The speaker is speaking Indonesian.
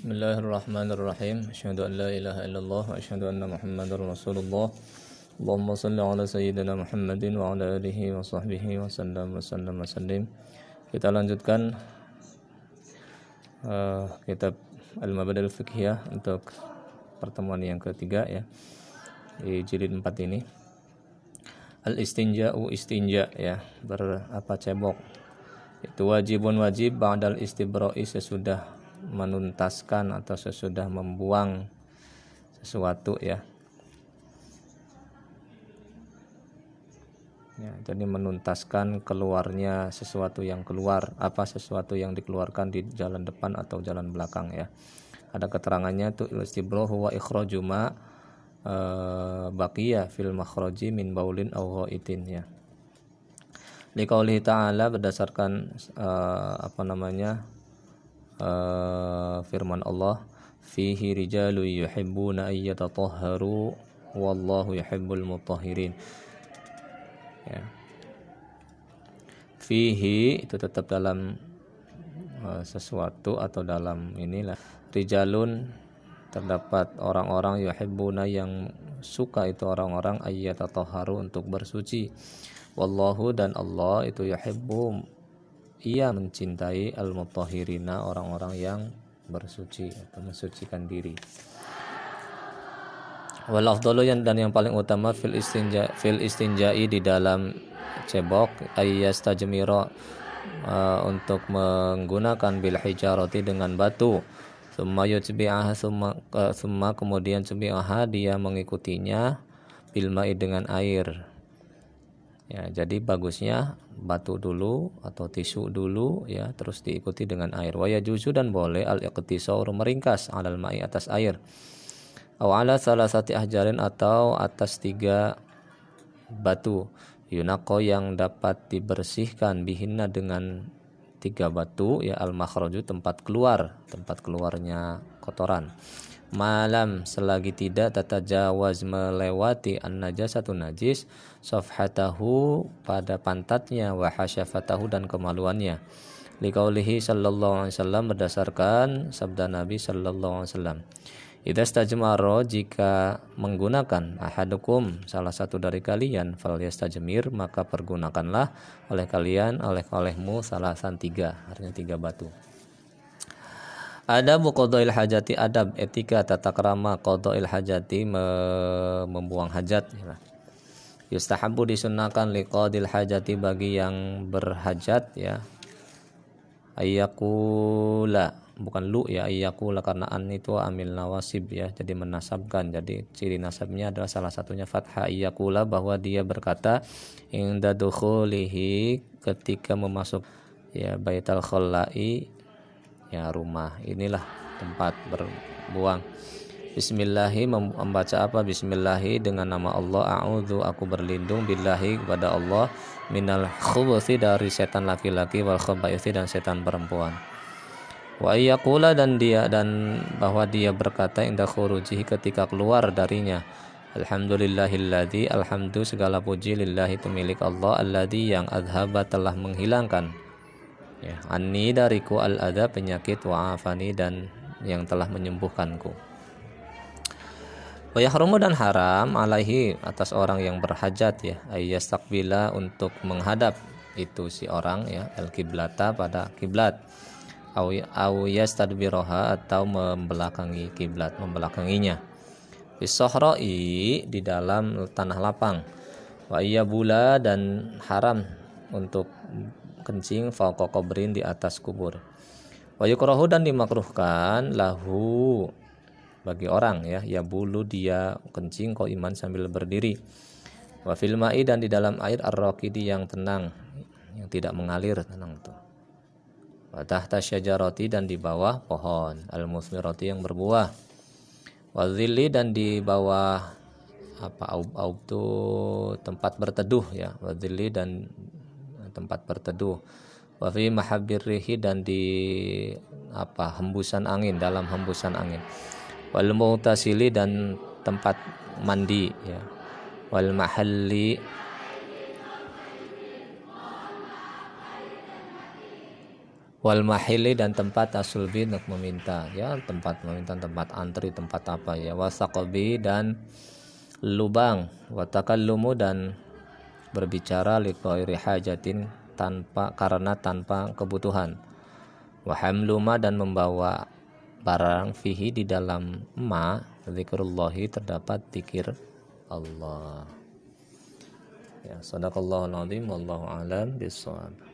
بسم الله الرحمن الرحيم أشهد أن لا إله إلا الله وأشهد أن محمدا رسول الله اللهم صل على سيدنا محمد وعلى آله وصحبه وسلم وسلم وسلم kita lanjutkan uh, kitab Al-Mabadil Fiqhiyah untuk pertemuan yang ketiga ya di jilid 4 ini Al-istinja'u istinja ya berapa cebok itu wajibun wajib ba'dal istibra'i sesudah menuntaskan atau sesudah membuang sesuatu ya. ya jadi menuntaskan keluarnya sesuatu yang keluar apa sesuatu yang dikeluarkan di jalan depan atau jalan belakang ya ada keterangannya itu istibroh wa ikhraju ma baqiya fil makhraji min baulin aw ghaitin ya liqaulihi ta'ala berdasarkan uh, apa namanya uh, firman Allah fihi rijalu yuhibbuna ayyatatahharu wallahu yuhibbul mutahhirin. Ya. Fihi itu tetap dalam uh, sesuatu atau dalam inilah. Rijalun terdapat orang-orang yuhibbuna yang suka itu orang-orang ayyatatahharu untuk bersuci. Wallahu dan Allah itu yuhibbu ia mencintai al-mutahhirina orang-orang yang bersuci atau mensucikan diri. Wal afdalu yang dan yang paling utama fil istinja fil istinja'i di dalam cebok ayyastajmira uh, untuk menggunakan bil hijarati dengan batu. Summa yutbi'aha summa, uh, summa kemudian tubi'aha dia mengikutinya bil dengan air Ya, jadi bagusnya batu dulu atau tisu dulu ya terus diikuti dengan air. Waya juzu dan boleh al iqtisar meringkas alal ma'i atas air. Aw ala salah satu ahjarin atau atas tiga batu. Yunako yang dapat dibersihkan bihinna dengan tiga batu ya al makhraju tempat keluar, tempat keluarnya kotoran. Malam selagi tidak tata jawaz melewati an najasatu najis safhatahu pada pantatnya wa hasyafatahu dan kemaluannya. Liqaulihi sallallahu alaihi wasallam berdasarkan sabda Nabi sallallahu alaihi wasallam Idza stajmaro jika menggunakan ahadukum salah satu dari kalian fal yastajmir maka pergunakanlah oleh kalian oleh olehmu salah tiga artinya tiga batu. Ada qadail hajati adab etika tata krama qadail hajati me membuang hajat yustahabu disunahkan liqadil hajati bagi yang berhajat ya. Ayyakula bukan lu ya ayyakula karena an itu amil nawasib ya. Jadi menasabkan. Jadi ciri nasabnya adalah salah satunya fathah ayyakula bahwa dia berkata inda dukhulihi ketika memasuk ya baital khallai ya rumah. Inilah tempat berbuang. Bismillahi membaca apa? Bismillahi dengan nama Allah A'udhu aku berlindung billahi kepada Allah minal khubuthi dari setan laki-laki wal khabaithi dan setan perempuan wa iyakula dan dia dan bahwa dia berkata indah khurujihi ketika keluar darinya. Alhamdulillahilladzi alhamdu segala puji lillahi itu milik Allah alladzi yang adhaba telah menghilangkan. Ya anni dariku al ada penyakit wa afani dan yang telah menyembuhkanku. Wa yahrumu dan haram alaihi atas orang yang berhajat ya. Ayyastakbila untuk menghadap itu si orang ya al kiblata pada kiblat au yastadbiroha atau membelakangi kiblat membelakanginya bisohroi di dalam tanah lapang wa bula dan haram untuk kencing fauqa di atas kubur. Wa yukrahu dan dimakruhkan lahu bagi orang ya ya bulu dia kencing kau iman sambil berdiri. Wa fil ma'i dan di dalam air ar yang tenang yang tidak mengalir tenang itu. Wa tahta syajarati dan di bawah pohon. Al-musmirati yang berbuah. Wa dan di bawah apa aub aub itu tempat berteduh ya. Wa dan tempat berteduh. Wa fi dan di apa hembusan angin dalam hembusan angin. Wal mutasili dan tempat mandi ya. Wal mahalli wal mahili dan tempat asulbi untuk meminta. Ya tempat meminta tempat antri tempat apa. Ya wasaqabi dan lubang. Watakallumu dan berbicara liqairi hajatin tanpa karena tanpa kebutuhan. Wahamluma dan membawa barang fihi di dalam ma zikrullahi terdapat zikir Allah. Ya sadaqallahu alazim wallahu alam bisawab